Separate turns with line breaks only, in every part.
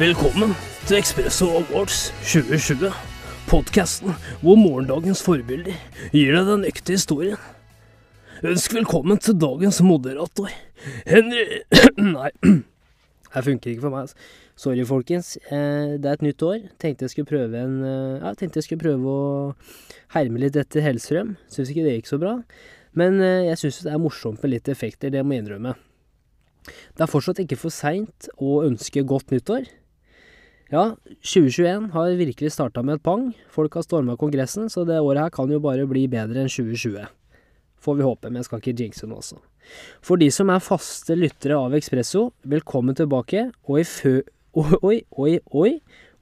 Velkommen til Expresso Awards 2020. Podkasten hvor morgendagens forbilder gir deg den ekte historien. Ønsk velkommen til dagens moderator, Henry Nei, det funker ikke for meg. altså. Sorry, folkens. Eh, Det er et nytt år. Tenkte jeg skulle prøve en eh, Ja, jeg skulle prøve å herme litt etter Hellstrøm. Syns ikke det gikk så bra. Men eh, jeg syns det er morsomt med litt effekter, det må jeg innrømme. Det er fortsatt ikke for seint å ønske godt nyttår. Ja, 2021 har virkelig starta med et pang. Folk har storma Kongressen, så det året her kan jo bare bli bedre enn 2020. Får vi håpe, men jeg skal ikke jinxe nå også. For de som er faste lyttere av Expresso, velkommen tilbake. Og i fø... Oi, oi, oi.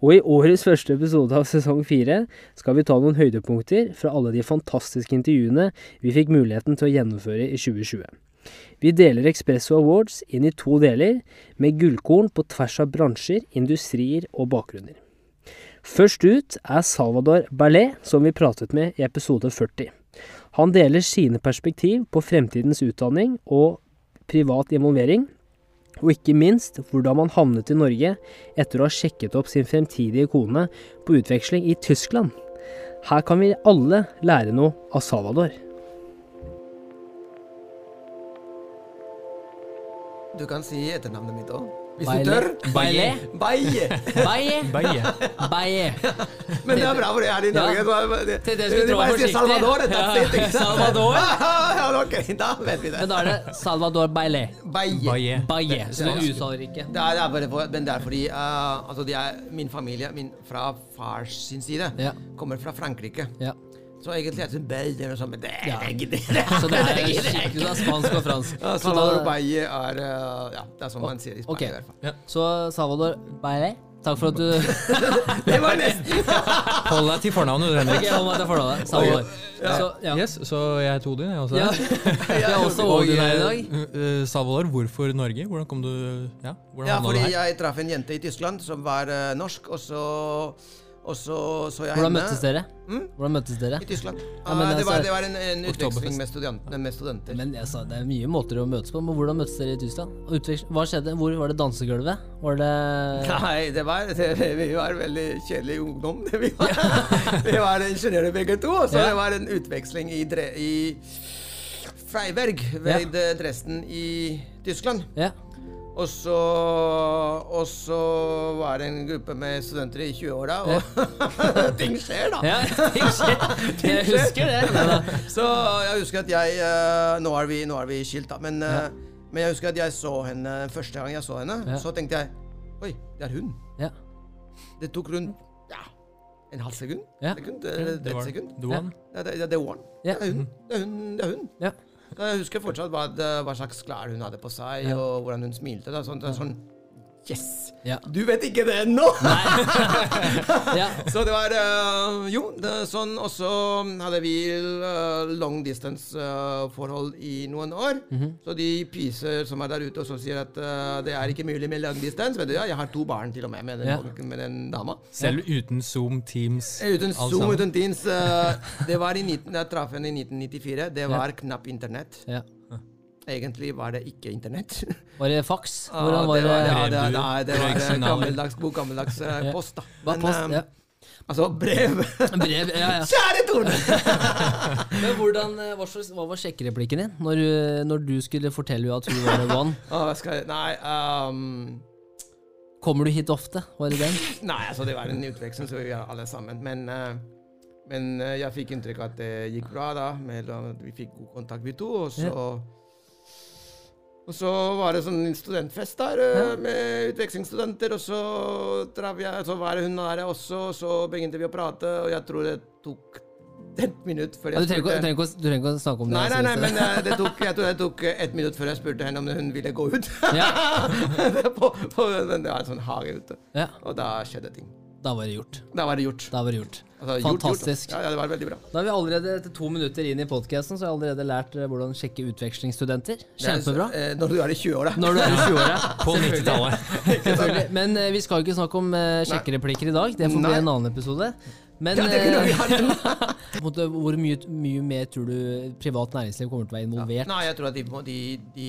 Og i årets første episode av sesong fire skal vi ta noen høydepunkter fra alle de fantastiske intervjuene vi fikk muligheten til å gjennomføre i 2020. Vi deler Expresso Awards inn i to deler, med gullkorn på tvers av bransjer, industrier og bakgrunner. Først ut er Salvador Berlet, som vi pratet med i episode 40. Han deler sine perspektiv på fremtidens utdanning og privat involvering, og ikke minst hvordan man havnet i Norge etter å ha sjekket opp sin fremtidige kone på utveksling i Tyskland. Her kan vi alle lære noe av Salvador.
Du kan si etternavnet mitt òg. Hvis
Baile.
du tør.
Baile.
Baie.
Baie.
Baie.
Baie.
Men det er bra, for jeg er i Norge.
Ja.
så det-
skulle
det
trå
bare sier
forsiktig.
Salvador,
Ja,
it.
Salvador.
ja, ok, da vet vi det.
Men da er det Salvador Baile.
Baie.
Baie.
Så
det
du
er-
uttaler ikke.
Det er, det er bare for, men det er fordi uh, altså de er, min familie min, fra fars sin side
Ja.
kommer fra Frankrike.
Ja.
Så egentlig er det sånn Baie eller noe sånt, men det er
Ja.
ikke det.
Så det er skikkelig det er spansk og fransk.
Ja, Salvador Baie er eh, Ja, det er sånn man sier i Spania i hvert fall.
Så Salvador Baile, takk for at du
Det var nesten
Hold deg til fornavnet, du, Henrik.
hold meg til fornavnet. Salvador. Så, ja.
Yes, så jeg er Todin, jeg også.
Ja. jeg er også
Og,
Odin her i dag.
eh, eh, Salvador, hvorfor Norge? Hvordan kom du Ja, hvordan
Ja,
fordi du her?
jeg traff en jente i Tyskland som var eh, norsk, og så og så så jeg
Hvordan
henne
møttes dere?
Mm?
Hvordan møttes dere?
i Tyskland.
Ja, men
det,
altså-
var, det var en, en utveksling med, med studenter.
Men jeg sa, Det er mye måter å møtes på, men hvordan møttes dere i Tyskland? Utveksling- Hva skjedde? Hvor Var det dansegulvet? Var det
Nei, det var, det, vi var veldig kjedelig ungdom. det Vi var, vi var ingeniører begge to, så
Ja.
det var en utveksling i, Dre, i Freiberg ved Dresden i Tyskland.
Ja.
Og så, og så var det en gruppe med studenter i 20-åra, og ting skjer, da.
ja ting skjer. Jeg husker det. Da-
Så jeg husker at jeg eh, Nå er vi, nå er vi skilt, da, men, ja. men jeg husker at jeg så henne første gang jeg så henne.
Ja.
Så tenkte jeg Oi, det er hun.
ja.
Det tok rundt ja, en halv sekund.
Ja.
sekund eller
Det
et sekund.
the one.
Ja, det, det, det den.
Ja.
Det er hun. Det er hun. Det er hun. Jeg husker fortsatt hva, hva slags klær hun hadde på seg, og hvordan hun smilte. Da. Sånn, er sånn Yes!
Ja.
Du vet ikke det ennå!
ja.
Så det var uh, Jo, det er sånn. Og så hadde vi uh, long distance-forhold i noen år.
Mhm.
Så de pyser som er der ute og så sier at eh, det er ikke mulig med long distance. Vet du, ja, jeg har to barn til og med med den,
Ja.
med den dama.
Selv uten Zoom, Teams
Uten Zoom,
sammen.
uten Teams. eh, det var i 19, jeg traff henne i 1994. Det var knapp internett.
ja.
Egentlig var det ikke internett.
Var det faks? Hvordan var
det var,
det?
ja, det, nei, det var gammeldags, god gammeldags eh, post, da.
Hva
Men,
post?
eh,
Ja.
Altså brev.
Brev, ja, ja.
Kjære Tone!
Men hvordan, eh, hva, slags, hva var sjekkereplikken din når du, når du skulle fortelle henne at hun var the one?
Oh, skal jeg Nei um,
Kommer du hit ofte? Var det den?
Nei, altså det var en utveksling, så vi er alle sammen. Men, uh, men uh, jeg fikk inntrykk av at det gikk bra, da. Med, vi fikk god kontakt, vi to. Og så, og så var det sånn studentfest der eh, med utvekslingsstudenter. Og så, jeg, så var det hun der også, og så begynte vi å prate. Og jeg tror det tok et minutt før
Ja, du, trenger
spurte
ikke, du trenger ikke å snakke om det.
Nei, nei, nei, men
det.
eh, det tok, jeg tror det tok ett minutt før jeg spurte henne om hun ville gå ut.
Ja.
på, på, det var en sånn hage ute.
Ja,
Og da skjedde ting.
Da var det gjort.
Da var det gjort.
Da var det gjort.
Altså, gjort, gjort.
Fantastisk.
ja, ja, det var veldig bra.
Da er vi allerede etter to minutter inn i podkasten, så har jeg allerede lært eh, hvordan sjekke utvekslingsstudenter. Kjempebra.
Det er, eh, når du er i 20-åra.
Når du er i 20-åra.
På 90-tallet.
Men eh, vi skal jo ikke snakke om sjekkereplikker i dag. Det får bli en annen episode. Men
Ja,
eh, hvor mye, mye mer tror du privat næringsliv kommer til å være involvert?
Nei, jeg tror at de, de, de,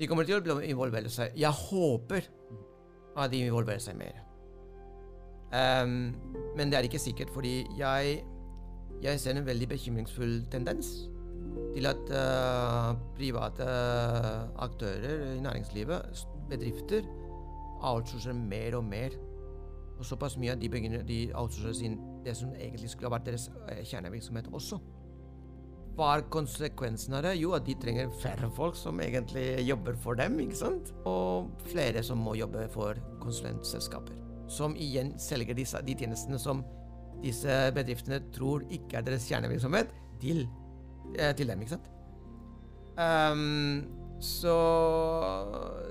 de kommer til å involvere seg. Jeg håper at de involverer seg mer. Ehm, men det er ikke sikkert, fordi jeg, jeg ser en veldig bekymringsfull tendens til at uh, private aktører i næringslivet, bedrifter, outsourcer mer og mer. Og såpass mye at de begynner de outsourcer sin, det som egentlig skulle ha vært deres eh, kjernevirksomhet også. Hva er konsekvensen av det? Jo, at de trenger færre folk som egentlig jobber for dem, ikke sant? Og flere som må jobbe for konsulentselskaper. Som igjen selger disse, de tjenestene som disse bedriftene tror ikke er deres kjernevirksomhet, til, eh, til dem, ikke sant? Um, så,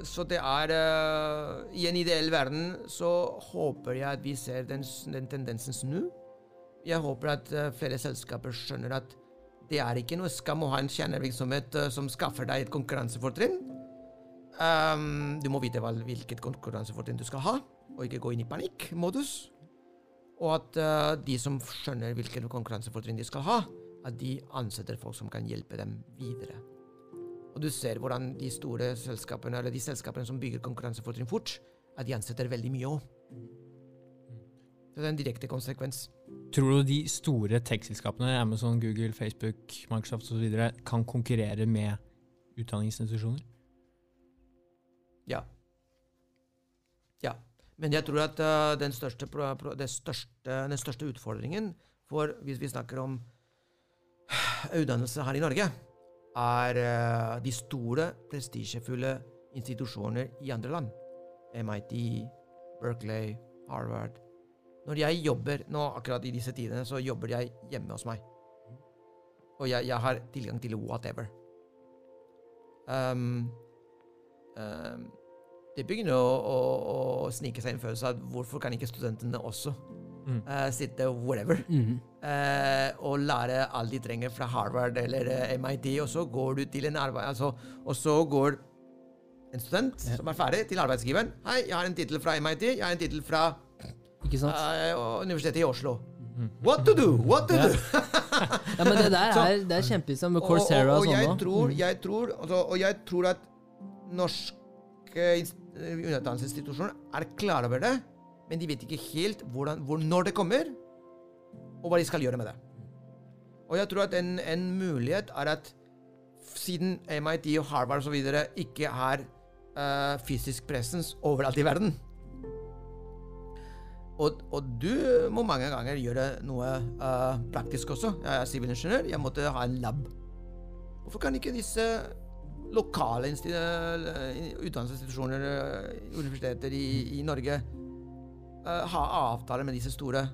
så det er uh, I en ideell verden så håper jeg at vi ser den, den tendensen snu. Jeg håper at uh, flere selskaper skjønner at det er ikke noe skam å ha en kjernevirksomhet uh, som skaffer deg et konkurransefortrinn. Um, du må vite hvilket konkurransefortrinn du skal ha, og ikke gå inn i panikkmodus. Og at uh, de som skjønner hvilke konkurransefortrinn de skal ha, at de ansetter folk som kan hjelpe dem videre. Og du ser hvordan de store selskapene, eller de selskapene som bygger konkurransefortrinn fort, at de ansetter veldig mye òg. Det er en direkte konsekvens.
Tror du de store tech-selskapene, Amazon, Google, Facebook, Microsoft osv., kan konkurrere med utdanningsinstitusjoner?
Ja. Men jeg tror at eh, den, største, største, den største utfordringen for hvis vi snakker om utdannelse her i Norge, er eh, de store, prestisjefulle institusjoner i andre land. MIT, Berkeley, Harvard. Når jeg jobber nå akkurat i disse tidene, så jobber jeg hjemme hos meg. Og jeg, jeg har tilgang til whatever. Um, um, det begynner å, å, å snike seg en følelse av hvorfor kan ikke studentene også
Mm.
uh, sitte whatever
mm.
uh, og lære alt de trenger fra Harvard eller eh, MIT, og så går du til en arbeid... Altså, og så går en student
Ja.
som er ferdig, til arbeidsgiveren. 'Hei, jeg har en tittel fra MIT. Jeg har en tittel fra eh, Universitetet i Oslo.' What to do? What to
Ja.
do?
Ja, men det der
Så-
er, det er kjempeinteressant med
Og-
Coursera
og,
og
og,
sånn
jeg
òg.
tror, altså, og jeg tror at norske eh, er klar over det, men de vet ikke helt hvordan, hvor, når det kommer, og hva de skal gjøre med det. Og jeg tror at en, en mulighet er at siden MIT og Harvard osv. ikke har uh, fysisk presens overalt i verden og, og du må mange ganger gjøre noe uh, praktisk også. Jeg er sivilingeniør. Jeg måtte ha en lab. Hvorfor kan ikke disse lokale eh, utdannelsesinstitusjoner, eh, universiteter i, i Norge, uh, ha avtaler med disse store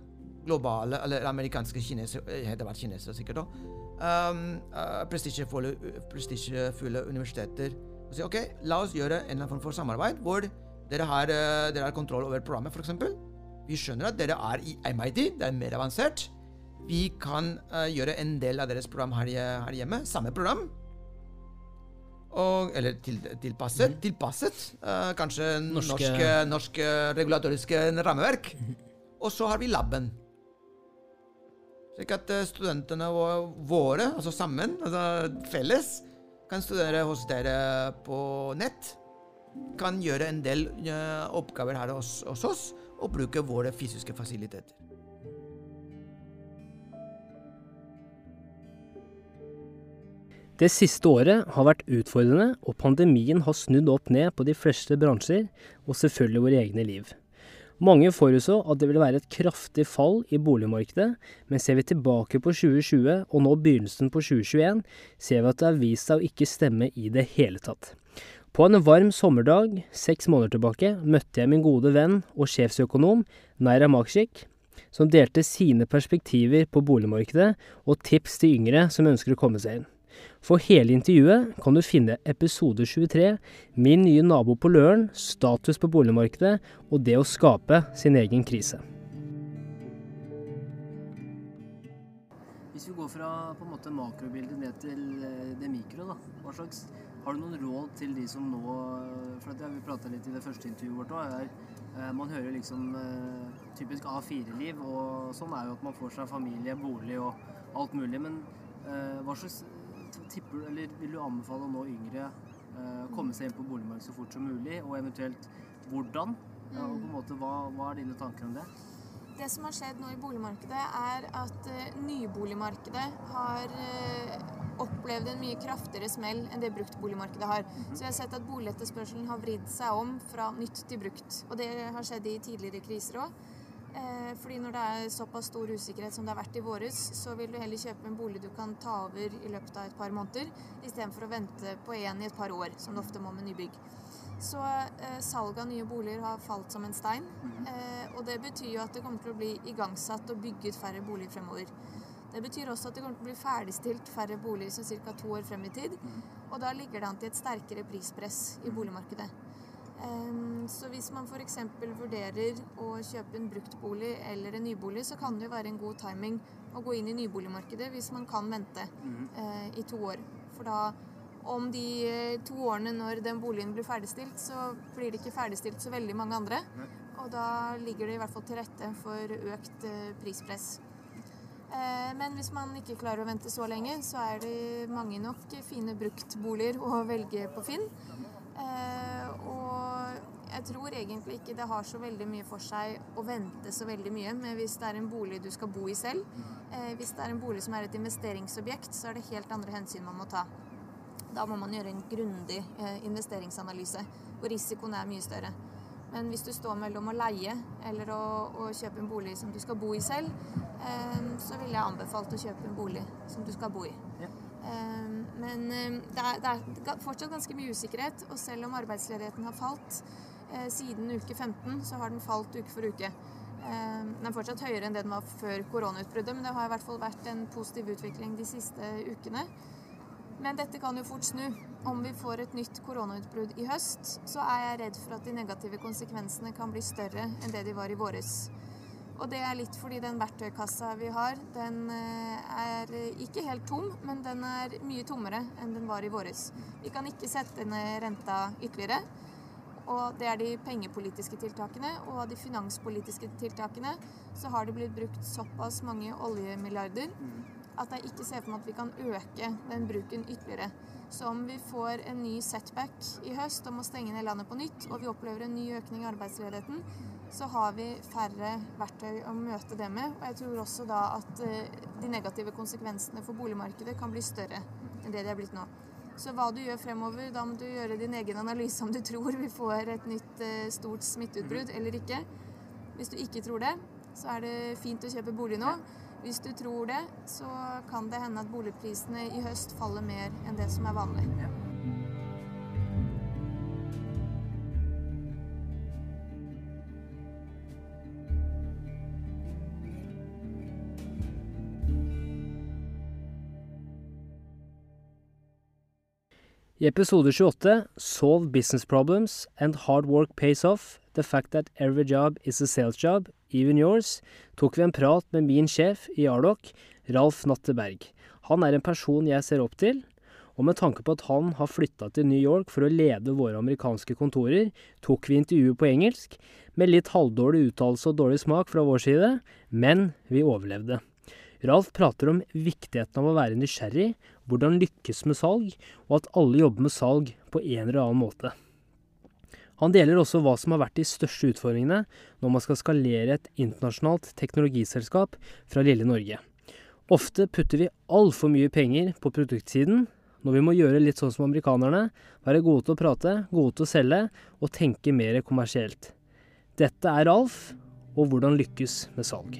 globale, eller amerikanske kinesere, eh, heter vært kinesere sikkert òg, um, uh, prestisjefulle universiteter, og si ok, la oss gjøre en eller annen form for samarbeid hvor dere har, uh, dere har kontroll over programmet, f.eks. Vi skjønner at dere er i MIT, det er mer avansert. Vi kan eh, gjøre en del av deres program her, her hjemme, samme program. Og, eller til, tilpasset. tilpasset uh, kanskje
Norske-
norske, norske regulatoriske rammeverk. Og så har vi laben. Slik at eh, studentene våre, altså sammen, altså felles, kan studere hos dere på nett. Kan gjøre en del uh, oppgaver her hos, hos oss, og bruke våre fysiske fasiliteter.
Det siste året har vært utfordrende, og pandemien har snudd opp ned på de fleste bransjer, og selvfølgelig våre egne liv. Mange forutså at det ville være et kraftig fall i boligmarkedet, men ser vi tilbake på 2020 og nå begynnelsen på 2021, ser vi at det har vist seg å ikke stemme i det hele tatt. På en varm sommerdag seks måneder tilbake møtte jeg min gode venn og sjefsøkonom Naira Makshik, som delte sine perspektiver på boligmarkedet og tips til yngre som ønsker å komme seg inn. For hele intervjuet kan du finne episode 23, Min nye nabo på Løren, status på boligmarkedet og det å skape sin egen krise. Hvis vi går fra på en måte makrobildet ned til eh, det mikro, da. Hva slags, har du noen råd til de som nå For det har vi prata litt i det første intervjuet vårt òg. er Man hører liksom eh, typisk A4-liv, og sånn er jo at man får seg familie, bolig og alt mulig. Men eh, hva slags tipper eller vil du anbefale nå yngre å komme seg inn på boligmarkedet så fort som mulig, og eventuelt hvordan? Ja, og på en måte, hva, hva er dine tanker om det?
Det som har skjedd nå i boligmarkedet, er at uh, nyboligmarkedet har uh, opplevd en mye kraftigere smell enn det bruktboligmarkedet har. Så jeg har sett at boligetterspørselen har vridd seg om fra nytt til brukt. Og det har skjedd i tidligere kriser òg. Eh, fordi når det er såpass stor usikkerhet som det har vært i våres, så vil du heller kjøpe en bolig du kan ta over i løpet av et par måneder, istedenfor å vente på en i et par år, som det ofte må med nybygg. Så eh, salget av nye boliger har falt som en stein. Eh, og det betyr jo at det kommer til å bli igangsatt og bygget færre boliger fremover. Det betyr også at det kommer til å bli ferdigstilt færre boliger som ca. to år frem i tid. Og da ligger det an til et sterkere prispress i boligmarkedet. Så hvis man f.eks. vurderer å kjøpe en bruktbolig eller en nybolig, så kan det jo være en god timing å gå inn i nyboligmarkedet hvis man kan vente uh, i to år. For da om de eh, to årene når den boligen blir ferdigstilt, så blir det ikke ferdigstilt så veldig mange andre. Og da ligger det i hvert fall til rette for økt eh, prispress. Eh, men hvis man ikke klarer å vente så lenge, så er det mange nok fine bruktboliger å velge på Finn. Og jeg tror egentlig ikke det har så veldig mye for seg å vente så veldig mye Men hvis det er en bolig du skal bo i selv. Hvis det er en bolig som er et investeringsobjekt, så er det helt andre hensyn man må ta. Da må man gjøre en grundig eh, investeringsanalyse, hvor risikoen er mye større. Men hvis du står mellom å leie eller å, å kjøpe en bolig som du skal bo i selv, eh, så ville jeg anbefalt å kjøpe en bolig som du skal bo i. Ja. Eh, men eh, det er, det, er, fortsatt ganske mye usikkerhet, og selv om arbeidsledigheten har falt eh, siden uke 15, så har den falt uke for uke. Eh, den er fortsatt høyere enn det den var før koronautbruddet, men det har i hvert fall vært en positiv utvikling de siste ukene. Men dette kan jo fort snu. Om vi får et nytt koronautbrudd i høst, så er jeg redd for at de negative konsekvensene kan bli større enn det de var i våres. Og det er litt fordi den verktøykassa vi har, den eh, er ikke helt tom, men den er mye tommere enn den var i våres. Vi kan ikke sette ned renta ytterligere. Og det er de pengepolitiske tiltakene. Og av de finanspolitiske tiltakene så har det blitt brukt såpass mange oljemilliarder at jeg ikke ser for meg at vi kan øke den bruken ytterligere. Så om vi får en ny setback i høst om å stenge ned landet på nytt, og vi opplever en ny økning i arbeidsledigheten, så har vi færre verktøy å møte det med. Og jeg tror også da at eh, de negative konsekvensene for boligmarkedet kan bli større enn det de er blitt nå. Så hva du gjør fremover, da må du gjøre din egen analyse om du tror vi får et nytt eh, stort smitteutbrudd eller ikke. Hvis du ikke tror det, så er det fint å kjøpe bolig nå. Hvis du tror det, så kan det hende at boligprisene i høst faller mer enn det som er vanlig.
I episode 28, Solve business problems and hard work pays off, the fact that every job is a sales job, even yours, tok vi en prat med min sjef i Ardoc, Ralf Natteberg. Han er en person jeg ser opp til, og med tanke på at han har flytta til New York for å lede våre amerikanske kontorer, tok vi intervjuet på engelsk, med litt halvdårlig uttalelse og dårlig smak fra vår side, men vi overlevde. Ralf prater om viktigheten av å være nysgjerrig, hvordan lykkes med salg, og at alle jobber med salg på en eller annen måte. Han deler også hva som har vært de største utfordringene når man skal skalere et internasjonalt teknologiselskap fra lille Norge. Ofte putter vi altfor mye penger på produktsiden, når vi må gjøre litt sånn som amerikanerne, være gode til å prate, gode til å selge og tenke mer kommersielt. Dette er Alf, og hvordan lykkes med salg.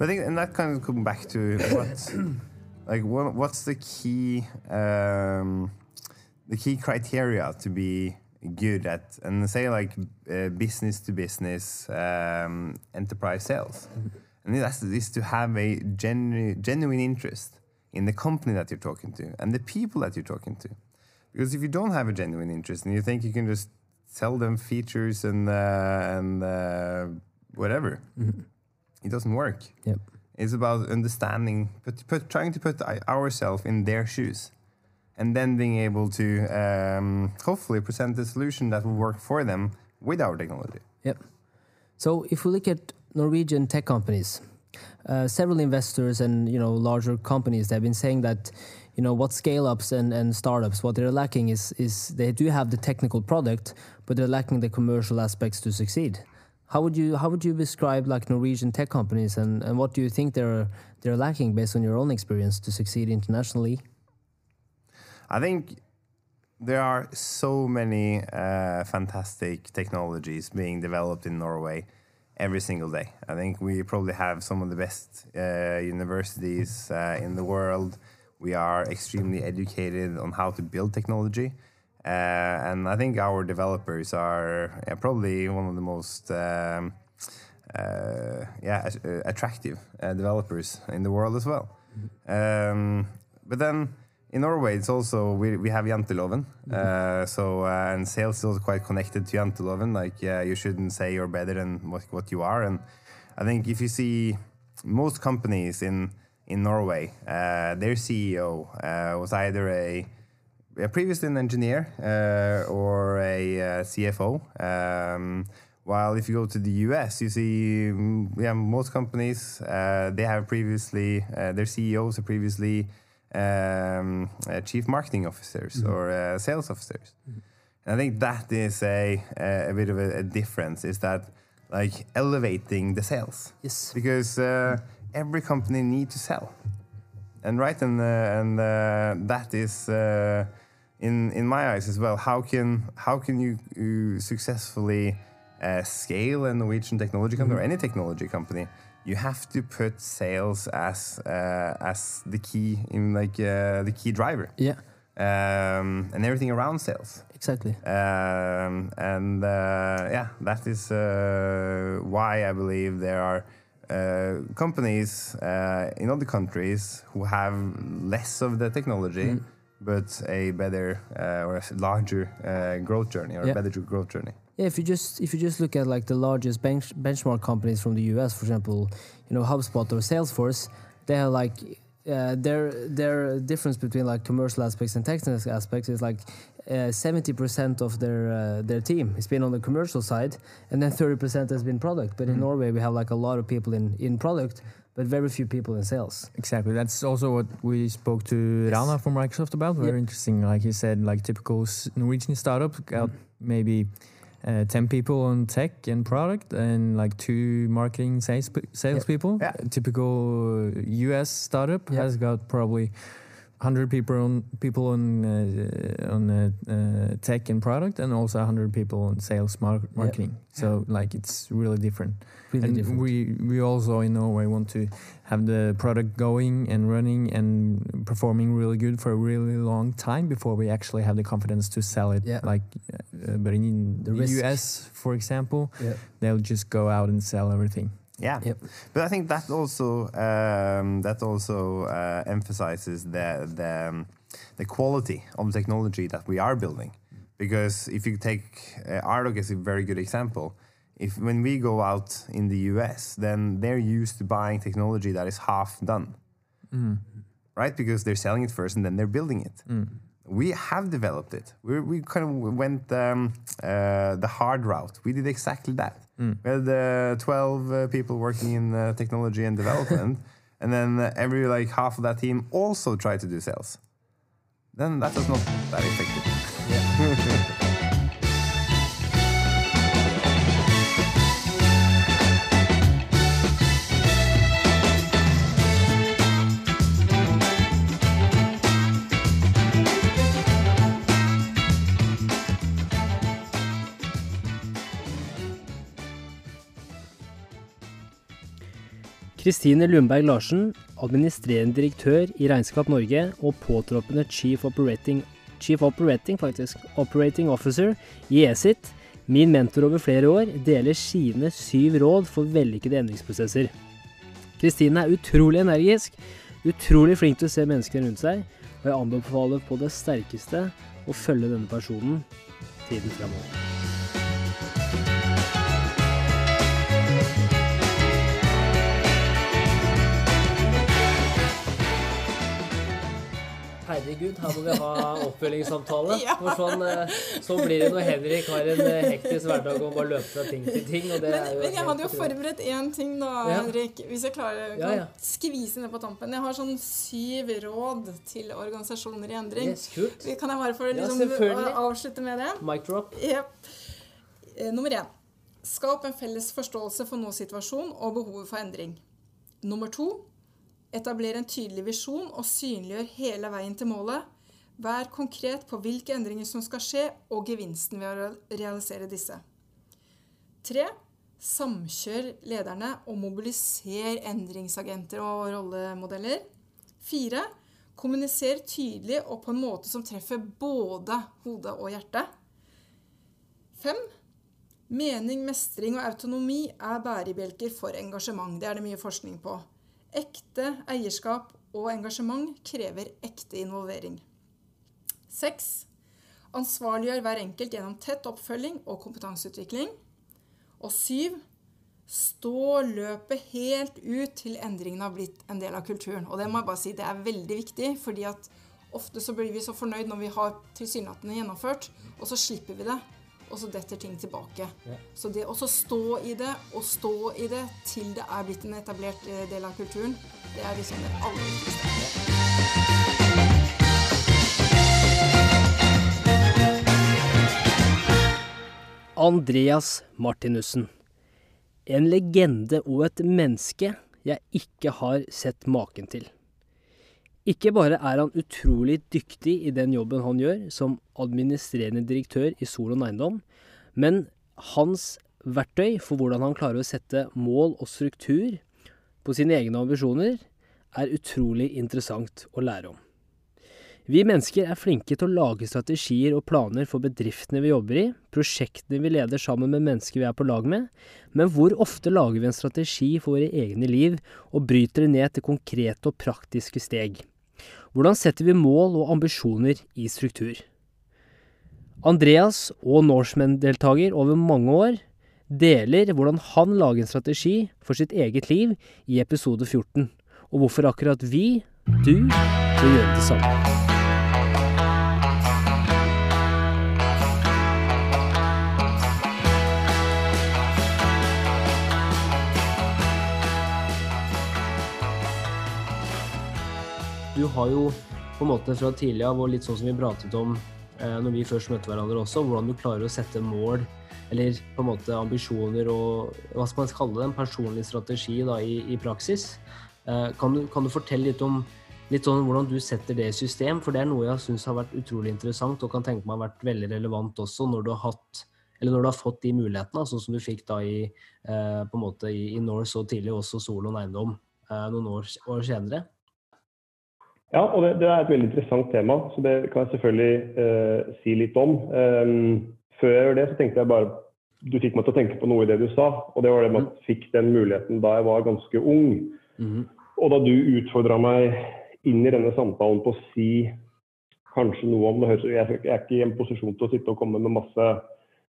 But I think, and that kind of come back to what, like, what, what's the key, um, the key criteria to be good at, and say like uh, business to business um, enterprise sales, and that's is to have a genu genuine interest in the company that you're talking to and the people that you're talking to, because if you don't have a genuine interest and you think you can just sell them features and uh, and uh, whatever. Mm -hmm it doesn't work.
Yep.
It's about understanding, put, put, trying to put ourselves in their shoes, and then being able to um, hopefully present a solution that will work for them with our technology.
Yep. So if we look at Norwegian tech companies,
uh, several investors and you know larger companies they've been saying that you know what scale ups and, and startups what they're lacking is is they do have the technical product but they're lacking the commercial aspects to succeed how would you how would you describe like norwegian tech companies and, and what do you think they're they're lacking based on your own experience to succeed internationally
I think there are so many uh, fantastic technologies being developed in Norway every single day. I think we probably have some of the best uh, universities uh, in the world. We are extremely educated on how to build technology. Uh, and I think our developers are yeah, probably one of the most um, uh, yeah, uh, attractive uh, developers in the world as well. Um, but then in Norway, it's also we, we have Janteloven, uh, so uh, and sales is also quite connected to Janteloven. Like, yeah, you shouldn't say you're better than what, what you are. And I think if you see most companies in in Norway, uh, their CEO uh, was either a previously an engineer uh, or a uh, CFO. Um, while if you go to the US, you see, mm, yeah, most companies uh, they have previously uh, their CEOs are previously um, uh, chief marketing officers or uh, sales officers. And I think that is a a, bit of a, a difference. Is that like elevating the sales?
yes
because uh, every company needs to sell and right and uh, and uh, that is uh, in in my eyes as well how can how can you, you successfully uh, scale a Norwegian technology company or any technology company you have to put sales as uh, as the key in like uh, the key driver.
Yeah.
Um, and everything around sales.
Exactly.
Um, and uh, yeah, that is uh, why I believe there are uh, companies uh, in other countries who have less of the technology,
Mm.
But a better uh, or a larger uh, growth journey or
Yeah.
a better growth journey.
Yeah, if you just if you just look at like the largest bench, benchmark companies from the US, for example, you know HubSpot or Salesforce, they have like uh, their their difference between like commercial aspects and technical aspects is like seventy percent of their uh, their team has been on the commercial side, and then thirty percent has been product. But in Norway, we have like a lot of people in in product, but very few people in sales.
Exactly. That's also what we spoke to Rana from Microsoft about. Very
Yep.
interesting. Like he said, like typical Norwegian startup got maybe uh, 10 people on tech and product and like two marketing sales, pe- salespeople.
Yeah.
Typical US startup
Yeah.
has got probably 100 people on people on uh, on uh, uh, tech and product and also 100 people on sales mar- marketing. So like it's really different and
different.
we we also in Norway want to have the product going and running and performing really good for a really long time before we actually have the confidence to sell it.
Yeah.
Like, uh, but in
The
the. US, for example,
yeah.
they'll just go out and sell everything.
Yeah,
Yep.
but I think that also um, that also uh, emphasizes the the, um, the quality of the technology that we are building. Because if you take uh, Ardog as a very good example, if when we go out in the US, then they're used to buying technology that is half done, right? Because they're selling it first and then they're building it. We have developed it. We, we kind of went um, uh, the hard route. We did exactly that. We had uh, 12 uh, people working in uh, technology and development, and then uh, every like half of that team also tried to do sales. Then that was not that effective.
Kristine Lundberg Larsen, administrerende direktør i Regnskap Norge og påtroppende chief operating, chief operating, faktisk, operating officer i Esit, min mentor over flere år, deler sine syv råd for vellykkede endringsprosesser. Kristine er utrolig energisk, utrolig flink til å se menneskene rundt seg, og jeg anbefaler på det sterkeste å følge denne personen tiden fremover.
Herregud,
her må vi ha oppfølgingssamtale.
Ja.
For sånn, eh, så blir det når Henrik har en eh, hektisk hverdag og bare løper fra ting til ting. Og det
Men,
er jo
men jeg hadde jo forberedt én ting, da,
Ja.
Henrik. Hvis jeg klarer kan
Ja, ja.
skvise ned på tampen. Jeg har sånn syv råd til organisasjoner i endring.
Yes, kult.
Kan jeg bare få liksom, avslutte med det?
Mic drop.
Jep. Eh, Nummer én. Skap en felles forståelse for nå-situasjon og behovet for endring. Nummer to. Etabler en tydelig visjon og synliggjør hele veien til målet. Vær konkret på hvilke endringer som skal skje, og gevinsten ved å realisere disse. Tre. Samkjør lederne og mobiliser endringsagenter og rollemodeller. Fire. Kommuniser tydelig og på en måte som treffer både hode og hjerte. Fem. Mening, mestring og autonomi er bærebjelker for engasjement. Det er det mye forskning på. Ekte eierskap og engasjement krever ekte involvering. Seks. Ansvarliggjør hver enkelt gjennom tett oppfølging og kompetanseutvikling. Og syv. Stå løpet helt ut til endringene har blitt en del av kulturen. Og det må jeg bare si, det er veldig viktig, fordi at ofte så blir vi så fornøyd når vi har tilsynelatende gjennomført, og så slipper vi det. Og så detter ting tilbake. Så det å stå i det, og stå i det til det er blitt en etablert eh, del av kulturen, det er liksom det aller viktigste.
Andreas Martinussen. En legende og et menneske jeg ikke har sett maken til. Ikke bare er han utrolig dyktig i den jobben han gjør som administrerende direktør i Solon Eiendom, men hans verktøy for hvordan han klarer å sette mål og struktur på sine egne ambisjoner, er utrolig interessant å lære om. Vi mennesker er flinke til å lage strategier og planer for bedriftene vi jobber i, prosjektene vi leder sammen med mennesker vi er på lag med, men hvor ofte lager vi en strategi for våre egne liv og bryter det ned til konkrete og praktiske steg? Hvordan setter vi mål og ambisjoner i struktur? Andreas og Norseman-deltaker over mange år deler hvordan han lager en strategi for sitt eget liv i episode 14, og hvorfor akkurat vi, du, bør gjøre det samme. Du har jo på en måte fra tidlig av, og litt sånn som vi pratet om eh, når vi først møtte hverandre også, hvordan du klarer å sette mål, eller på en måte ambisjoner og hva skal man kalle det, en personlig strategi da, i, i praksis. Eh, kan, du, kan du fortelle litt om litt sånn hvordan du setter det i system? For det er noe jeg syns har vært utrolig interessant og kan tenke meg har vært veldig relevant også når du har hatt eller når du har fått de mulighetene, sånn som du fikk da i, eh, på en måte i, i Norse og tidlig også Solon Eiendom eh, noen år, år senere.
Ja, og det, det, er et veldig interessant tema, så det kan jeg selvfølgelig eh, si litt om. Um, før jeg gjør det, så tenkte jeg bare Du fikk meg til å tenke på noe i det du sa. Og det var det med at jeg fikk den muligheten da jeg var ganske ung.
Mhm.
Og da du utfordra meg inn i denne samtalen på å si kanskje noe om det høres, Jeg jeg er ikke i en posisjon til å sitte og komme med masse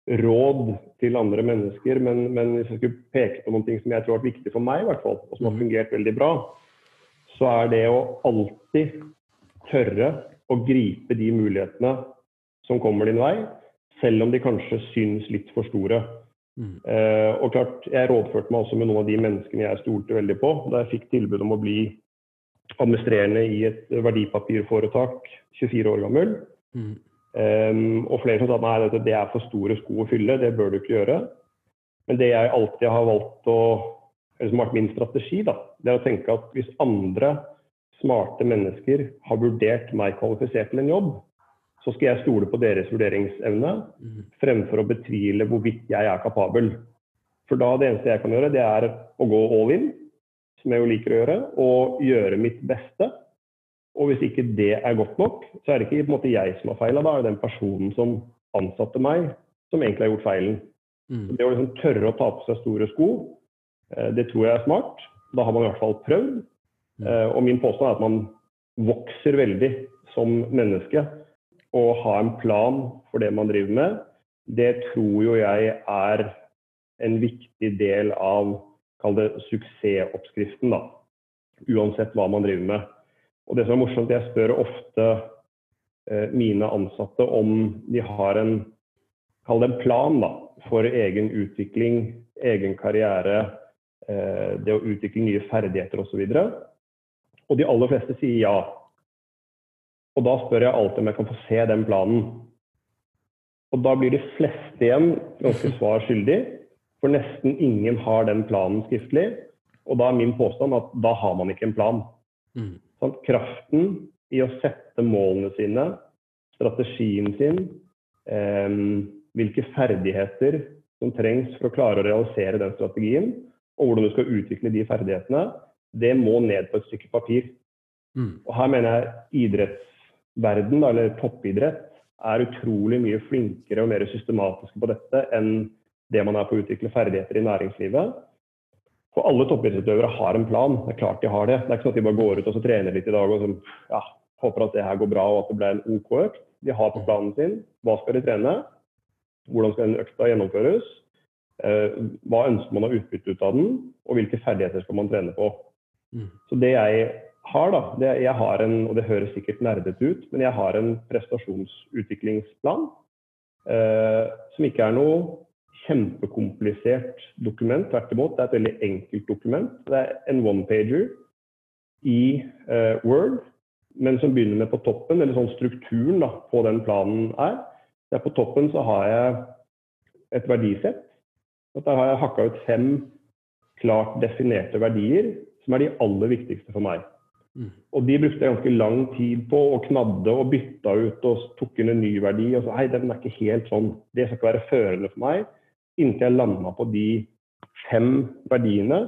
råd til andre mennesker, men, men hvis jeg skulle peke på noen ting som jeg tror har vært viktig for meg, i hvert fall, og som har fungert veldig bra, så er det å alltid tørre å gripe de mulighetene som kommer din vei, selv om de kanskje syns litt for store.
Mm.
Eh, og klart, Jeg rådførte meg også med noen av de menneskene jeg stolte veldig på. Da jeg fikk tilbud om å bli administrerende i et verdipapirforetak 24 år gammel.
Mm.
Um, og flere som sa at nei, dette, det er for store sko å fylle, det bør du ikke gjøre. Men det jeg alltid har valgt å eller som har vært min strategi, da, det er å tenke at hvis andre smarte mennesker har vurdert meg kvalifisert til en jobb, så skal jeg stole på deres vurderingsevne
Mm.
fremfor å betvile hvorvidt jeg er kapabel. For da det eneste jeg kan gjøre, det er å gå all in, som jeg jo liker å gjøre, og gjøre mitt beste. Og hvis ikke det er godt nok, så er det ikke måte jeg som har feila, da er det den personen som ansatte meg, som egentlig har gjort feilen.
Mm.
Så Det å liksom tørre å ta på seg store sko, eh, det tror jeg er smart. Da har man i hvert fall prøvd. Eh, Og min påstand er at man vokser veldig som menneske. Å ha en plan for det man driver med, det tror jo jeg er en viktig del av kall det suksessoppskriften, da. Uansett hva man driver med. Og det som er morsomt, jeg spør ofte eh, mine ansatte om de har en Kall det en plan da, for egen utvikling, egen karriere, det å utvikle nye ferdigheter osv. Og, så og de aller fleste sier ja. Og da spør jeg alltid om jeg kan få se den planen. Og da blir de fleste igjen ganske svar skyldig, for nesten ingen har den planen skriftlig. Og da er min påstand at da har man ikke en plan. Mm. Sånn, kraften i å sette målene sine, strategien sin, eh, hvilke ferdigheter som trengs for å klare å realisere den strategien, og hvordan du skal utvikle de ferdighetene, det må ned på et stykke papir. Mm. Og her mener jeg idrettsverden, eller toppidrett, er utrolig mye flinkere og mer systematiske på dette enn det man er på å utvikle ferdigheter i næringslivet. For alle toppidrettsutøvere har en plan. Det er klart de har det. Det er ikke sånn at de bare går ut og så trener litt i dag og så, ja, håper at det her går bra og at det ble en OK økt. De har på planen sin hva skal de trene, hvordan skal den økta gjennomføres, hva ønsker man å utbytte ut av den, og hvilke ferdigheter skal man trene på. Mm. Så det jeg har, da, det, jeg har en, og det høres sikkert nerdete ut, men jeg har en prestasjonsutviklingsplan eh, som ikke er noe kjempekomplisert dokument. Tvert imot, det er et veldig enkelt dokument. Det er en one-pager i eh, Word, men som begynner med på toppen, eller sånn strukturen da, på den planen er. Der på toppen så har jeg et verdisett. Der har jeg hakka ut fem klart definerte verdier, som er de aller viktigste for meg. Mm. Og de brukte jeg ganske lang tid på og knadde og bytta ut og tok inn en ny verdi. Og så hei, den er ikke helt sånn. Det skal ikke være førende for meg inntil jeg landa på de fem verdiene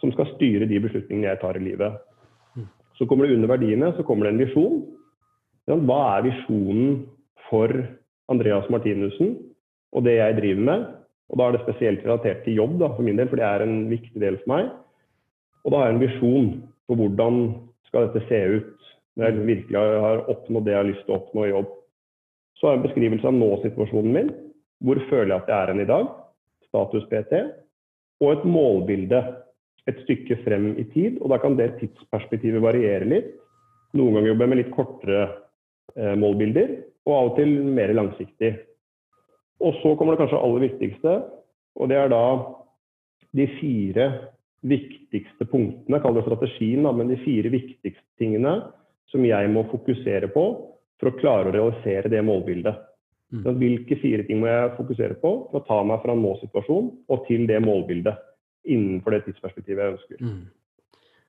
som skal styre de beslutningene jeg tar i livet. Så kommer det under verdiene så kommer det en visjon. Hva er visjonen for Andreas Martinussen og det jeg driver med? Og da er det spesielt relatert til jobb da, for min del, for det er en viktig del for meg. Og da har jeg en visjon på hvordan skal dette se ut når jeg virkelig har oppnådd det jeg har lyst til å oppnå i jobb. Så har jeg en beskrivelse av nå-situasjonen min. Hvor føler jeg at jeg er hen i dag? Status PT. Og et målbilde et stykke frem i tid. Og da kan det tidsperspektivet variere litt. Noen ganger jobber jeg med litt kortere eh, målbilder, og av og til mer langsiktig. Og så kommer det kanskje aller viktigste, og det er da de fire viktigste punktene, kall det strategien, da, men de fire viktigste tingene som jeg må fokusere på for å klare å realisere det målbildet. Mm. Hvilke fire ting må jeg fokusere på for å ta meg fra nå-situasjon og til det målbildet innenfor det tidsperspektivet jeg ønsker. Mm.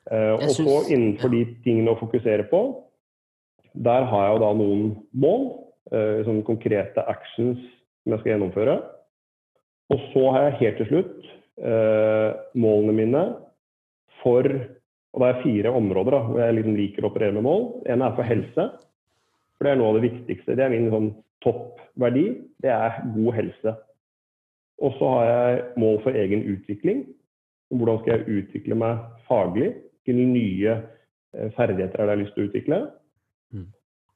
Uh, og så innenfor de tingene å fokusere på, der har jeg jo da noen mål, uh, sånne konkrete actions som jeg skal gjennomføre. Og så har jeg helt til slutt eh, målene mine for Og det er fire områder da, hvor jeg liksom liker å operere med mål. En er for helse. For det er noe av det viktigste. Det er min sånn toppverdi, det er god helse. Og så har jeg mål for egen utvikling. Hvordan skal jeg utvikle meg faglig? Hvilke nye eh, ferdigheter er det jeg har lyst til å utvikle? Mm.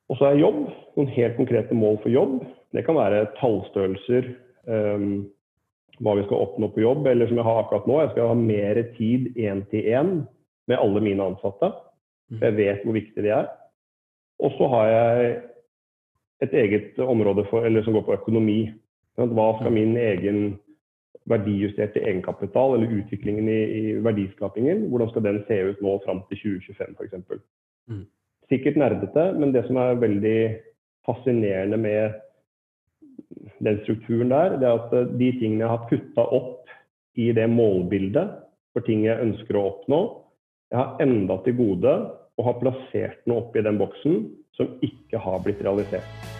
Og så er jobb. Noen helt konkrete mål for jobb. Det kan være tallstørrelser, um, hva vi skal oppnå på jobb, eller som jeg har akkurat nå, jeg skal ha mer tid én til én med alle mine ansatte. For mm. jeg vet hvor viktig de er. Og så har jeg et eget område for, som går på økonomi. Hva skal min egen verdijusterte egenkapital eller utviklingen i, i verdiskapingen, hvordan skal den se ut nå fram til 2025 f.eks. Mm. Sikkert nerdete, men det som er veldig fascinerende med den strukturen der, det er at eh, de tingene jeg har putta opp i det målbildet for ting jeg ønsker å oppnå, jeg har enda til gode å ha plassert noe oppi den boksen som ikke har blitt realisert.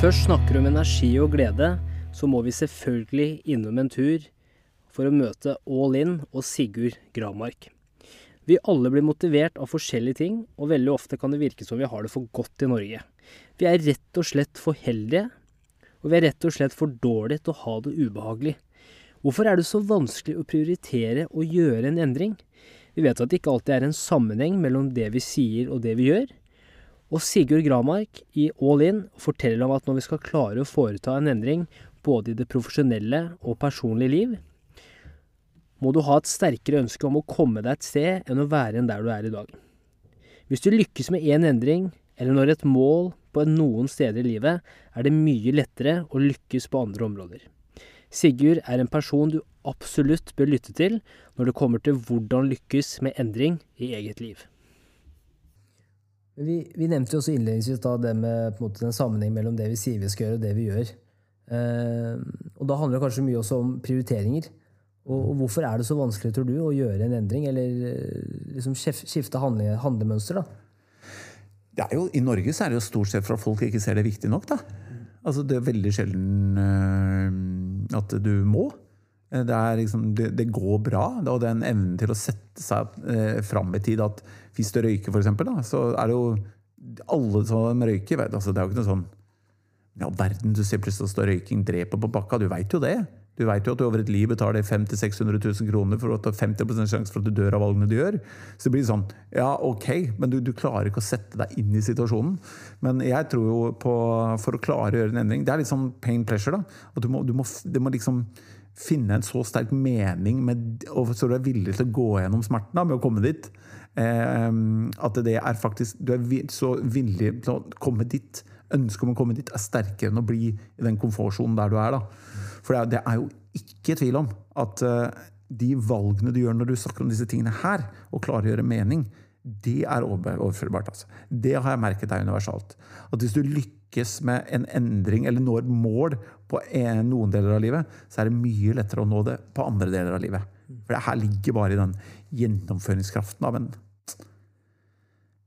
Først snakker om energi og glede, så må vi selvfølgelig innom en tur for å møte All In og Sigurd Gravmark. Vi alle blir motivert av forskjellige ting, og veldig ofte kan det virke som vi har det for godt i Norge. Vi er rett og slett for heldige, og vi er rett og slett for dårlige til å ha det ubehagelig. Hvorfor er det så vanskelig å prioritere å gjøre en endring? Vi vet at det ikke alltid er en sammenheng mellom det vi sier og det vi gjør. Og Sigurd Gramark i All In forteller om at når vi skal klare å foreta en endring både i det profesjonelle og personlige liv, må du ha et sterkere ønske om å komme deg et sted enn å være enn der du er i dag. Hvis du lykkes med én endring, eller når et mål på noen steder i livet, er det mye lettere å lykkes på andre områder. Sigurd er en person du absolutt bør lytte til når det kommer til hvordan lykkes med endring i eget liv.
Vi, vi nevnte jo også innledningsvis da det med på en måte, den sammenheng mellom det vi sier vi skal gjøre, og det vi gjør. Eh, og da handler det kanskje mye også om prioriteringer. Og, og, hvorfor er det så vanskelig, tror du, å gjøre en endring, eller eh, liksom skifte handle, handlemønster? da?
Det er jo, I Norge så er det jo stort sett for at folk ikke ser det viktig nok. da. Altså, Det er veldig sjelden øh, at du må. Det, liksom, det, det, går bra. Og den evnen til å sette seg øh, fram i tid at hvis du røyker, for da, så er det jo alle som røyker altså, Det er jo ikke noe sånn Ja, verden, du ser plutselig at røyking dreper på bakka. Du veit jo det. Du veit jo at du over et liv betaler 500 000-600 000 kroner for å ta har 50 sjanse for at du dør av valgene du gjør. Så det blir sånn Ja, ok, men du, du, klarer ikke å sette deg inn i situasjonen. Men jeg tror jo på For å klare å gjøre en endring Det er litt sånn pain pleasure, da. At du må, du må, du må liksom finne en så sterk mening med, og så du er villig til å gå gjennom smerten da, med å komme dit. Eh, at det er faktisk Du er så villig til å komme dit. Ønsket om å komme dit er sterkere enn å bli i den komfortsonen der du er. da. For det er jo ikke tvil om at eh, de valgene du gjør når du snakker om disse tingene her, og klarer å gjøre mening, det er overførbart. Altså. Det har jeg merket er universalt. At hvis du lykkes med en endring eller når mål på en, noen deler av livet, så er det mye lettere å nå det på andre deler av livet. For det her ligger bare i den gjennomføringskraften av en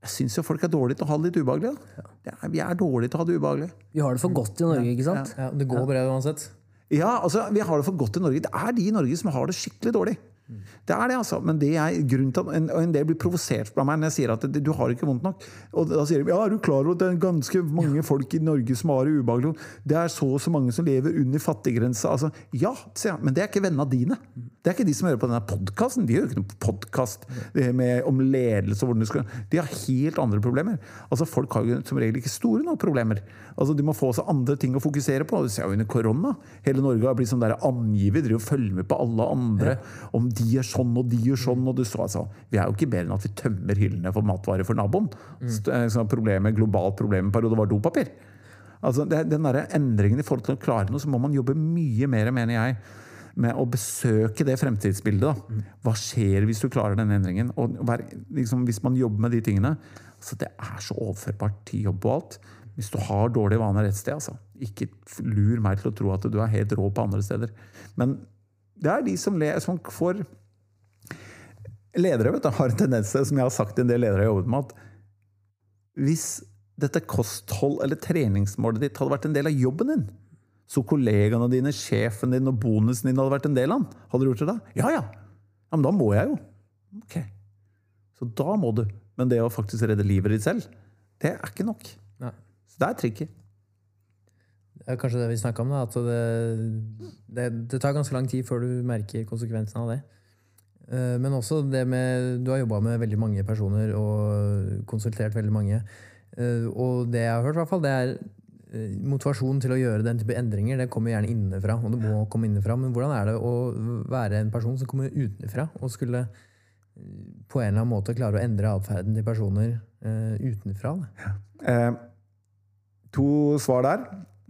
jeg syns jo folk er dårlige til å ha det litt ubehagelig. Ja, vi er dårlige til å ha det ubehagelig.
Vi har det for godt i Norge, ikke sant?
Ja, det går bra uansett.
Ja, altså, vi har det for godt i Norge. Det er de i Norge som har det skikkelig dårlig. Det er det, altså. Men det er grunnen til at en, en del blir provosert av meg når jeg sier at det, du har ikke vondt nok. Og da sier de ja, er du klar over at det er ganske mange folk i Norge som har det ubehagelig? Det er så og så mange som lever under fattiggrensa. Altså, ja, sier jeg, men det er ikke vennene dine. Det er ikke de som hører på denne podkasten. De gjør ikke noen podkast om ledelse og hvordan du skal De har helt andre problemer. Altså, Folk har jo som regel ikke store nok problemer. Altså, De må få seg andre ting å fokusere på. Det ser jo under korona. Hele Norge har blitt sånn der angiver, driver og følger med på alle andre. om de er sånn, og de gjør sånn. og du så, altså, Vi er jo ikke bedre enn at vi tømmer hyllene for matvarer for naboen. Mm. Så problemet, globalt problem en periode var dopapir. Altså, det, den der endringen i forhold til å klare noe, så må man jobbe mye mer, mener jeg, med å besøke det fremtidsbildet. Da. Hva skjer hvis du klarer den endringen? Og liksom, Hvis man jobber med de tingene altså, Det er så overførbart til jobb og alt. Hvis du har dårlige vaner et sted, altså. Ikke lur meg til å tro at du er helt rå på andre steder. Men det er de som, som får Ledere vet du, har en tendens til, som jeg har sagt til en del ledere jeg har jobbet med, at hvis dette kosthold- eller treningsmålet ditt hadde vært en del av jobben din, så kollegaene dine, sjefen din og bonusen din hadde vært en del av den, hadde du gjort det da? Ja, ja. ja men da må jeg jo. Ok. Så da må du. Men det å faktisk redde livet ditt selv, det er ikke nok. Nei. Så det er tricky.
Det er kanskje det vi snakka om, da, at det, det, det, tar ganske lang tid før du merker konsekvensen av det. Eh, men også det med Du har jobba med veldig mange personer og konsultert veldig mange. Eh, og det jeg har hørt, i hvert fall, det er motivasjonen motivasjon til å gjøre den type endringer. Det kommer gjerne innenfra, og det må komme innenfra. Men hvordan er det å være en person som kommer utenfra, og skulle på en eller annen måte klare å endre atferden til personer utenfra? Eh,
to svar der.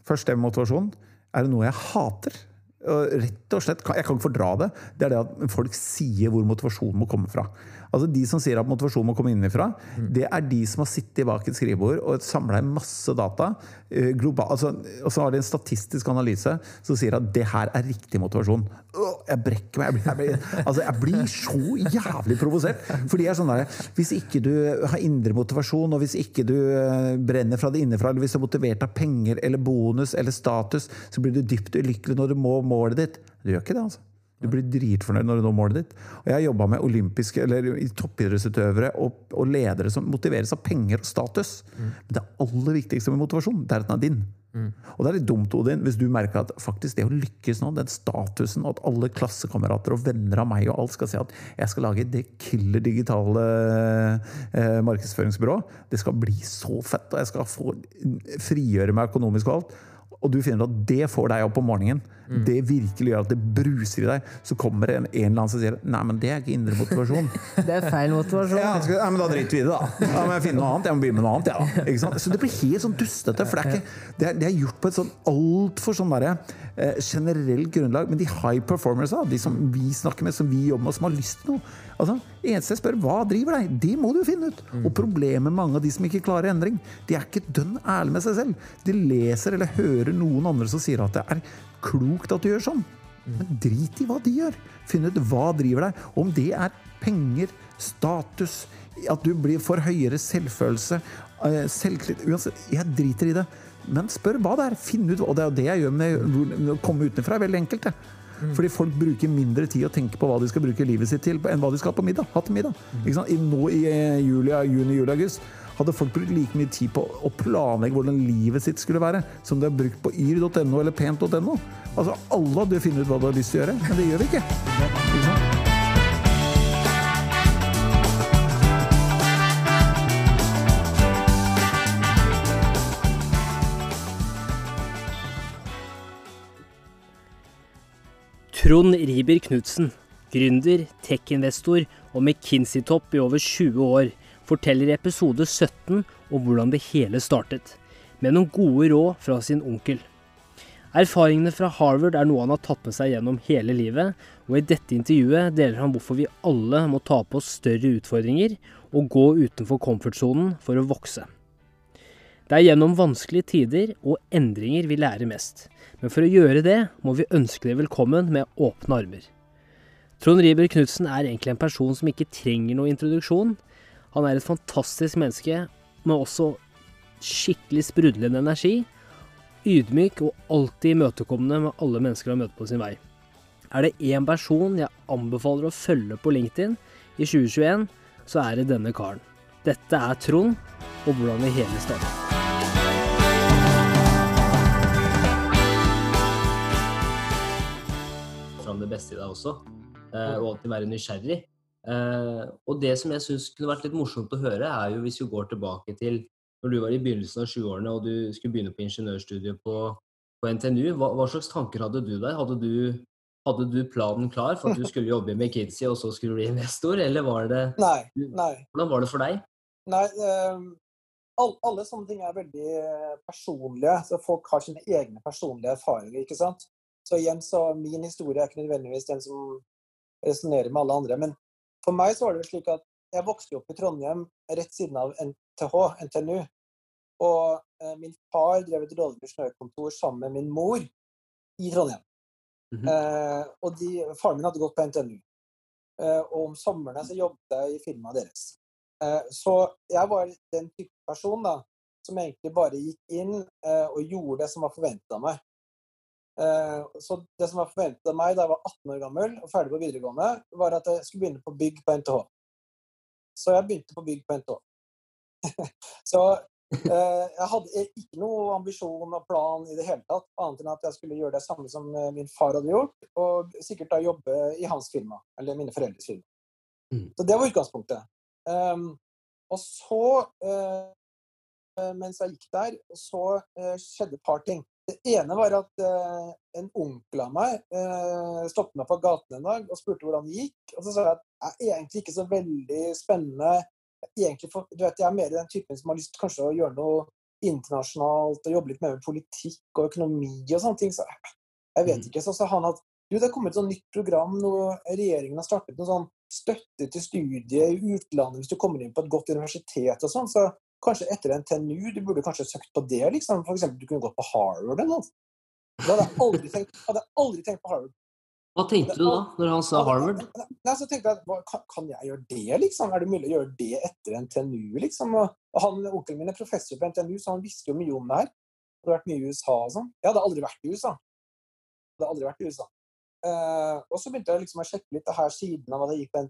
Først med motivasjon. Er det noe jeg hater? Rett og slett, Jeg kan ikke fordra det. Det er det at folk sier hvor motivasjonen må komme fra. Altså De som sier at motivasjon må komme innenfra, mm. det er de som har sittet bak et skrivebord og samla inn masse data. Eh, global, altså, og så har de en statistisk analyse som sier at det her er riktig motivasjon. Åh, jeg brekker meg. Jeg blir, jeg blir, altså, jeg blir så jævlig provosert. Fordi jeg er sånn der, Hvis ikke du har indre motivasjon, og hvis ikke du eh, brenner fra det innenfra, eller hvis du er motivert av penger eller bonus eller status, så blir du dypt ulykkelig når du må målet ditt. Du gjør ikke det, altså. Du blir dritfornøyd når du når målet ditt. Og jeg har jobba med olympiske, eller toppidrettsutøvere og, og, ledere som motiveres av penger og status. Mm. Men det aller viktigste med motivasjon, det er at den er din. Og det er litt dumt, Odin, hvis du merker at faktisk det å lykkes nå, den statusen, og at alle klassekamerater og venner av meg og alt skal si at jeg skal lage det killer digitale eh, markedsføringsbyrået, det skal bli så fett, og jeg skal få frigjøre meg økonomisk og alt og du finner at det får deg opp om morgenen, mm. det virkelig gjør at det bruser i deg, så kommer det en, en eller annen som sier Nei, men det er ikke indre motivasjon.
det er feil motivasjon.
Ja, skal, nei, men Da driter vi i det, da. Da må jeg finne noe annet. Jeg må begynne med noe annet. Ja, så det blir helt sånn dustete. For det er, ikke, det er, det er gjort på et sånn altfor sånn derre eh, generelt grunnlag. Men de high performers, da, de som vi snakker med, som vi jobber med, som har lyst til noe altså, Eneste jeg spør hva driver deg, det må du finne ut. Og problemet med mange av de som ikke klarer endring, de er ikke dønn ærlige med seg selv. De leser eller hører noen andre som sier at det er klokt at du gjør sånn. Men drit i hva de gjør. Finn ut hva driver deg. Om det er penger, status, at du blir for høyere selvfølelse, eh, selvtillit Uansett, jeg driter i det. Men spør hva det er. Finn ut, og det er jo det jeg gjør med å komme utenfra. er veldig enkelt. det. Fordi folk bruker mindre tid å tenke på hva de skal bruke livet sitt til, enn hva de skal på middag. Ha til middag. I, nå i eh, juli, juni, juli, august hadde folk brukt like mye tid på å planlegge hvordan livet sitt skulle være, som de har brukt på yr.no eller pent.no. Altså, alle hadde funnet ut hva de hadde lyst til å gjøre, men det gjør vi ikke. ikke?
Trond Riiber Knutsen, gründer, tech-investor og McKinsey-topp i over 20 år, forteller i episode 17 om hvordan det hele startet, med noen gode råd fra sin onkel. Erfaringene fra Harvard er noe han har tatt med seg gjennom hele livet, og i dette intervjuet deler han hvorfor vi alle må ta på oss større utfordringer og gå utenfor komfortsonen for å vokse. Det er gjennom vanskelige tider og endringer vi lærer mest, men for å gjøre det må vi ønske det velkommen med åpne armer. Trond Riiber Knutsen er egentlig en person som ikke trenger noe introduksjon. Han er et fantastisk menneske med også skikkelig sprudlende energi. Ydmyk og alltid imøtekommende med alle mennesker han møter på sin vei. Er det én person jeg anbefaler å følge på LinkedIn i 2021, så er det denne karen. Dette er Trond, og hvordan det hele startet. Fram det beste i deg også, eh, og alltid være nysgjerrig. Eh, og det som jeg syns kunne vært litt morsomt å høre, er jo hvis vi går tilbake til når du var i begynnelsen av 20-årene og du skulle begynne på ingeniørstudiet på, på NTNU. Hva, hva, slags tanker hadde du der? Hadde du, hadde du, planen klar for at du skulle jobbe med McKinsey og så skulle bli investor, eller var det
Nei. nei.
Hvordan var det for deg?
Nei, um, all, alle sånne ting er veldig eh, personlige. så Folk har sine egne personlige erfaringer. ikke sant? Så igjen, så min historie er ikke nødvendigvis den som resonnerer med alle andre. Men for meg så var det slik at jeg vokste opp i Trondheim rett siden av NTH, NTNU. Og eh, min far drev et rådgivningskontor sammen med min mor i Trondheim. Mm -hmm. eh, og de, faren min hadde gått på NTNU. Eh, og om somrene så jobbet jeg i firmaet deres. Eh, så jeg var den type person da, som egentlig bare gikk inn eh, og gjorde det som var forventa av meg. Eh, så det som var forventet av meg da jeg var 18 år gammel og ferdig på videregående, var at jeg skulle begynne på bygg på NTH. Så jeg begynte på bygg på NTH. så jeg hadde ikke noe ambisjon og plan i det hele tatt, annet enn at jeg skulle gjøre det samme som min far hadde gjort, og sikkert da jobbe i hans firma, eller mine foreldres firma. Mm. Så det var utgangspunktet. Um, og så, mens jeg gikk der, så skjedde et par ting. Det ene var at eh, en onkel av meg eh, stoppet meg på gaten en dag og spurte hvordan det gikk. Og så sa jeg at det er egentlig ikke så veldig spennende. For, du vet, jeg er mer den typen som har lyst kanskje å gjøre noe internasjonalt og jobbe litt mer med politikk og økonomi og sånne ting. Så jeg vet mm. ikke. Så sa han at du, det er kommet et sånt nytt program, noe regjeringen har startet noe sånn støtte til studier i utlandet hvis du kommer inn på et godt universitet og sånn. Så kanskje etter NTNU, du burde kanskje søkt på det, liksom. For eksempel, du kunne gått på Harvard eller noe. Det hadde jeg aldri tenkt, hadde jeg aldri tenkt på Harvard.
Hva tenkte du da, når han sa Harvard?
Nei, så tenkte jeg, kan, kan jeg gjøre det, liksom? Er det mulig å gjøre det etter NTNU, liksom? Og han, Onkelen min er professor på NTNU, så han visste jo mye om det her. Det hadde vært mye i USA og sånn. Jeg hadde aldri vært i USA. Jeg hadde aldri vært i USA. Uh, og så begynte jeg liksom å sjekke litt det her siden av hva det gikk på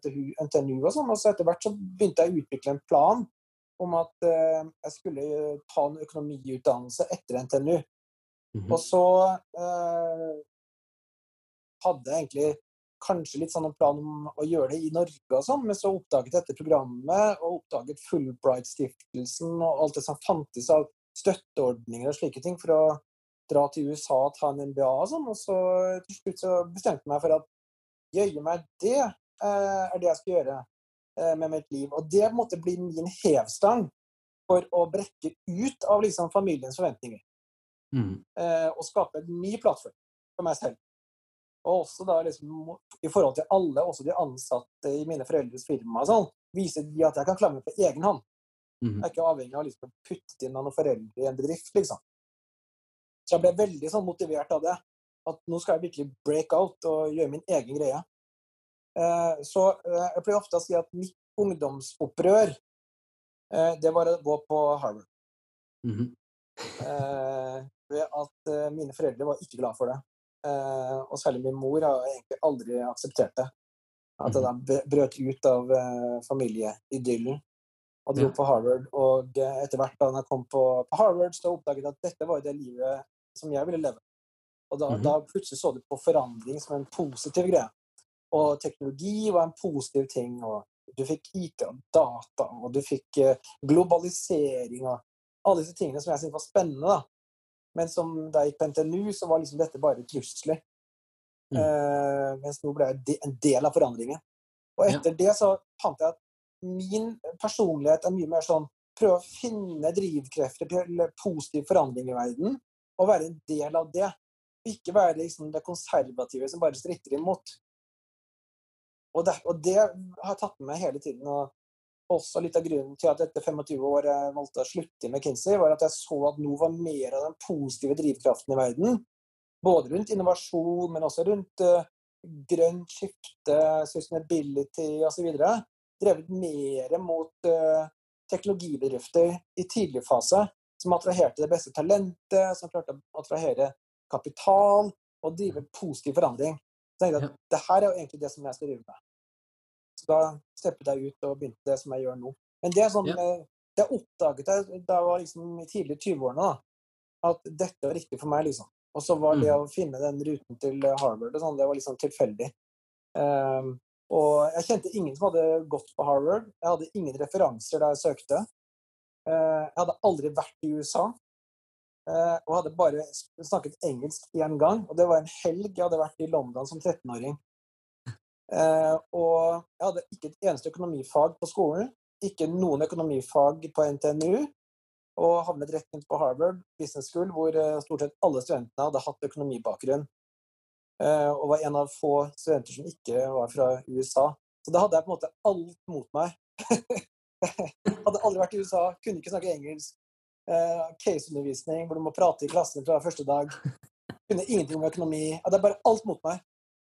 NTNU og sånn. Og så etter hvert så begynte jeg å utvikle en plan om at uh, jeg skulle ta en økonomiutdannelse etter NTNU.
Mhm.
Og så eh, hadde jeg egentlig kanskje litt sånn en plan om å gjøre det i Norge og sånn, men så oppdaget dette programmet og oppdaget Fulbright-stiftelsen og alt det som fantes av støtteordninger og slike ting for å dra til USA og ta en MBA og sånn. Og så til slutt så bestemte jeg meg for at jøye meg, det eh, er det jeg skal gjøre eh, med mitt liv. Og det måtte bli min hevstang for å brekke ut av liksom familiens forventninger.
Mhm.
Eh, og skape en ny plattform for meg selv. Og også da liksom i forhold til alle, også de ansatte i mine foreldres firma sånn, viser de at jeg kan klare meg på egen hånd.
Mm.
Jeg er ikke avhengig av liksom å putte inn av noen foreldre i en bedrift, liksom. Så jeg ble veldig sånn motivert av det. At nå skal jeg virkelig break out og gjøre min egen greie. Eh, så eh, jeg pleier ofte å si at mitt ungdomsopprør, eh, det var å gå på Harvard.
Mm
-hmm. ved at mine foreldre var ikke glad for det. Og særlig min mor har egentlig aldri akseptert det. At jeg da brøt ut av familieidyllen og dro
Ja.
på Harvard. Og etter hvert da jeg kom på, Harvard, så oppdaget jeg at dette var det livet som jeg ville leve. Og da,
Mhm.
da plutselig så du på forandring som en positiv greie. Og teknologi var en positiv ting. og Du fikk IT og data, og du fikk eh, globalisering og alle disse tingene som jeg syntes var spennende. da. Men som da jeg gikk på NTNU, så var liksom dette bare trusler.
Mm.
Eh, mens nå ble jeg en del av forandringen. Og
Ja.
etter det så fant jeg at min personlighet er mye mer sånn prøve å finne drivkrefter til positiv forandring i verden, og være en del av det. Ikke være liksom det konservative som bare stritter imot. Og det, og det har jeg tatt med meg hele tiden. og også litt av grunnen til at etter 25 år jeg valgte å slutte i McKinsey, var at jeg så at nå var mer av den positive drivkraften i verden. Både rundt innovasjon, men også rundt uh, grønt skifte, sustainability osv. Drevet mer mot uh, teknologibedrifter i tidlig fase, som attraherte det beste talentet, som klarte å attrahere kapital og drive positiv forandring. Så jeg tenkte at det her er jo egentlig det som jeg skal drive med. Så da steppet jeg ut og begynte det som jeg gjør nå. Men det er sånn,
Ja.
eh, det oppdaget jeg da jeg var liksom i tidlig 20-årene, da, at dette var riktig for meg, liksom. Og så var det
Mm.
å finne den ruten til eh, Harvard og sånn, det var liksom tilfeldig. Um, og jeg kjente ingen som hadde gått på Harvard. Jeg hadde ingen referanser da jeg søkte. Uh, jeg hadde aldri vært i USA. Uh, og hadde bare snakket engelsk én gang. Og det var en helg jeg hadde vært i London som 13-åring. Eh, og jeg hadde ikke et eneste økonomifag på skolen. Ikke noen økonomifag på NTNU. Og havnet rett inn på Harvard Business School, hvor eh, stort sett alle studentene hadde hatt økonomibakgrunn. Eh, og var en av få studenter som ikke var fra USA. Så da hadde jeg på en måte alt mot meg. hadde aldri vært i USA, kunne ikke snakke engelsk. Caseundervisning hvor du må prate i klassen fra første dag. Kunne ingenting om økonomi. Jeg hadde bare alt mot meg.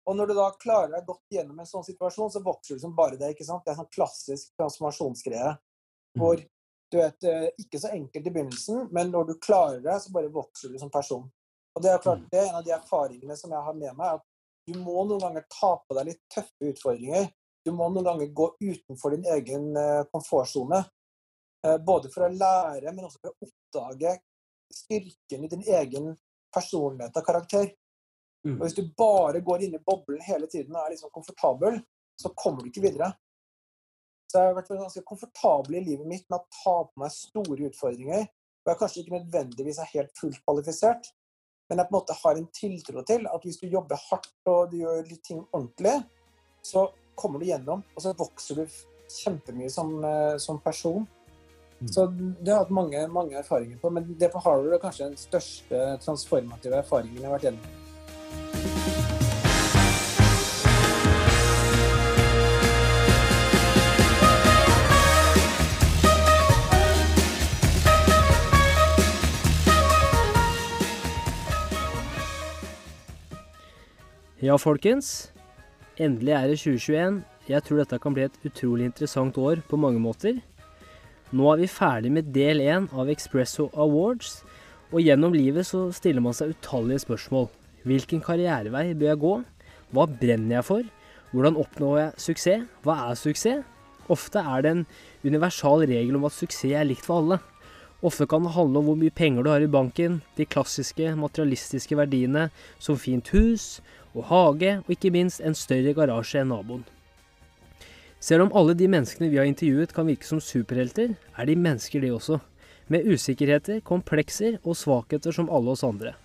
Og når du da klarer deg godt gjennom en sånn situasjon, så vokser du som bare det. ikke sant? Det er sånn klassisk transformasjonsgreie. Hvor du vet, eh, ikke så enkelt i begynnelsen, men når du klarer det, så bare vokser du som person. Og det er klart, det er en av de erfaringene som jeg har med meg, at du må noen ganger ta på deg litt tøffe utfordringer. Du må noen ganger gå utenfor din egen eh, komfortsone. Eh, Både for å lære, men også for å oppdage styrken i din egen personlighet og karakter. Og hvis du bare går inn i boblen hele tiden og er liksom komfortabel, så kommer du ikke videre. Så jeg har vært ganske komfortabel i livet mitt med å ta på meg store utfordringer. Og jeg kanskje ikke nødvendigvis er helt fullt kvalifisert, men jeg på en måte har en tiltro til at hvis du jobber hardt og du gjør litt ting ordentlig, så kommer du gjennom, og så vokser du kjempemye som, eh, som person. Så det har jeg hatt mange, mange erfaringer på, men det på Harvard er kanskje den største transformative erfaringen jeg har vært gjennom.
Ja, folkens. Endelig er det 2021. Jeg tror dette kan bli et utrolig interessant år på mange måter. Nå er vi ferdig med del én av Expresso Awards, og gjennom livet så stiller man seg utallige spørsmål. Hvilken karrierevei bør jeg gå? Hva brenner jeg for? Hvordan oppnår jeg suksess? Hva er suksess? Ofte er det en universal regel om at suksess er likt for alle. Ofte kan det handle om hvor mye penger du har i banken, de klassiske materialistiske verdiene som fint hus og hage, og ikke minst en større garasje enn naboen. Selv om alle de menneskene vi har intervjuet kan virke som superhelter, er de mennesker de også, med usikkerheter, komplekser og svakheter som alle oss andre.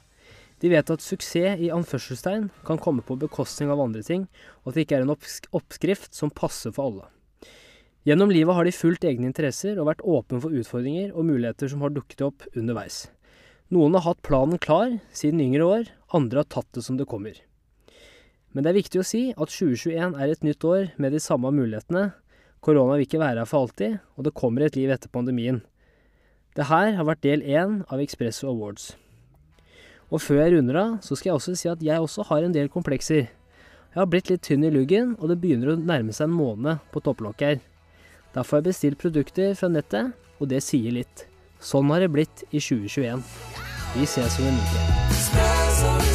De vet at suksess i anførselstegn kan komme på bekostning av andre ting, og at det ikke er en oppskrift som passer for alle. Gjennom livet har de fulgt egne interesser og vært åpne for utfordringer og muligheter som har dukket opp underveis. Noen har hatt planen klar siden yngre år, andre har tatt det som det kommer. Men det er viktig å si at 2021 er et nytt år med de samme mulighetene. Korona vil ikke være her for alltid, og det kommer et liv etter pandemien. Det her har vært del én av Expresso Awards. Og før jeg runder av, så skal jeg også si at jeg også har en del komplekser. Jeg har blitt litt tynn i luggen, og det begynner å nærme seg en måned på topplokket her. Derfor har jeg bestilt produkter fra nettet, og det sier litt. Sånn har det blitt i 2021. Vi ses om en uke.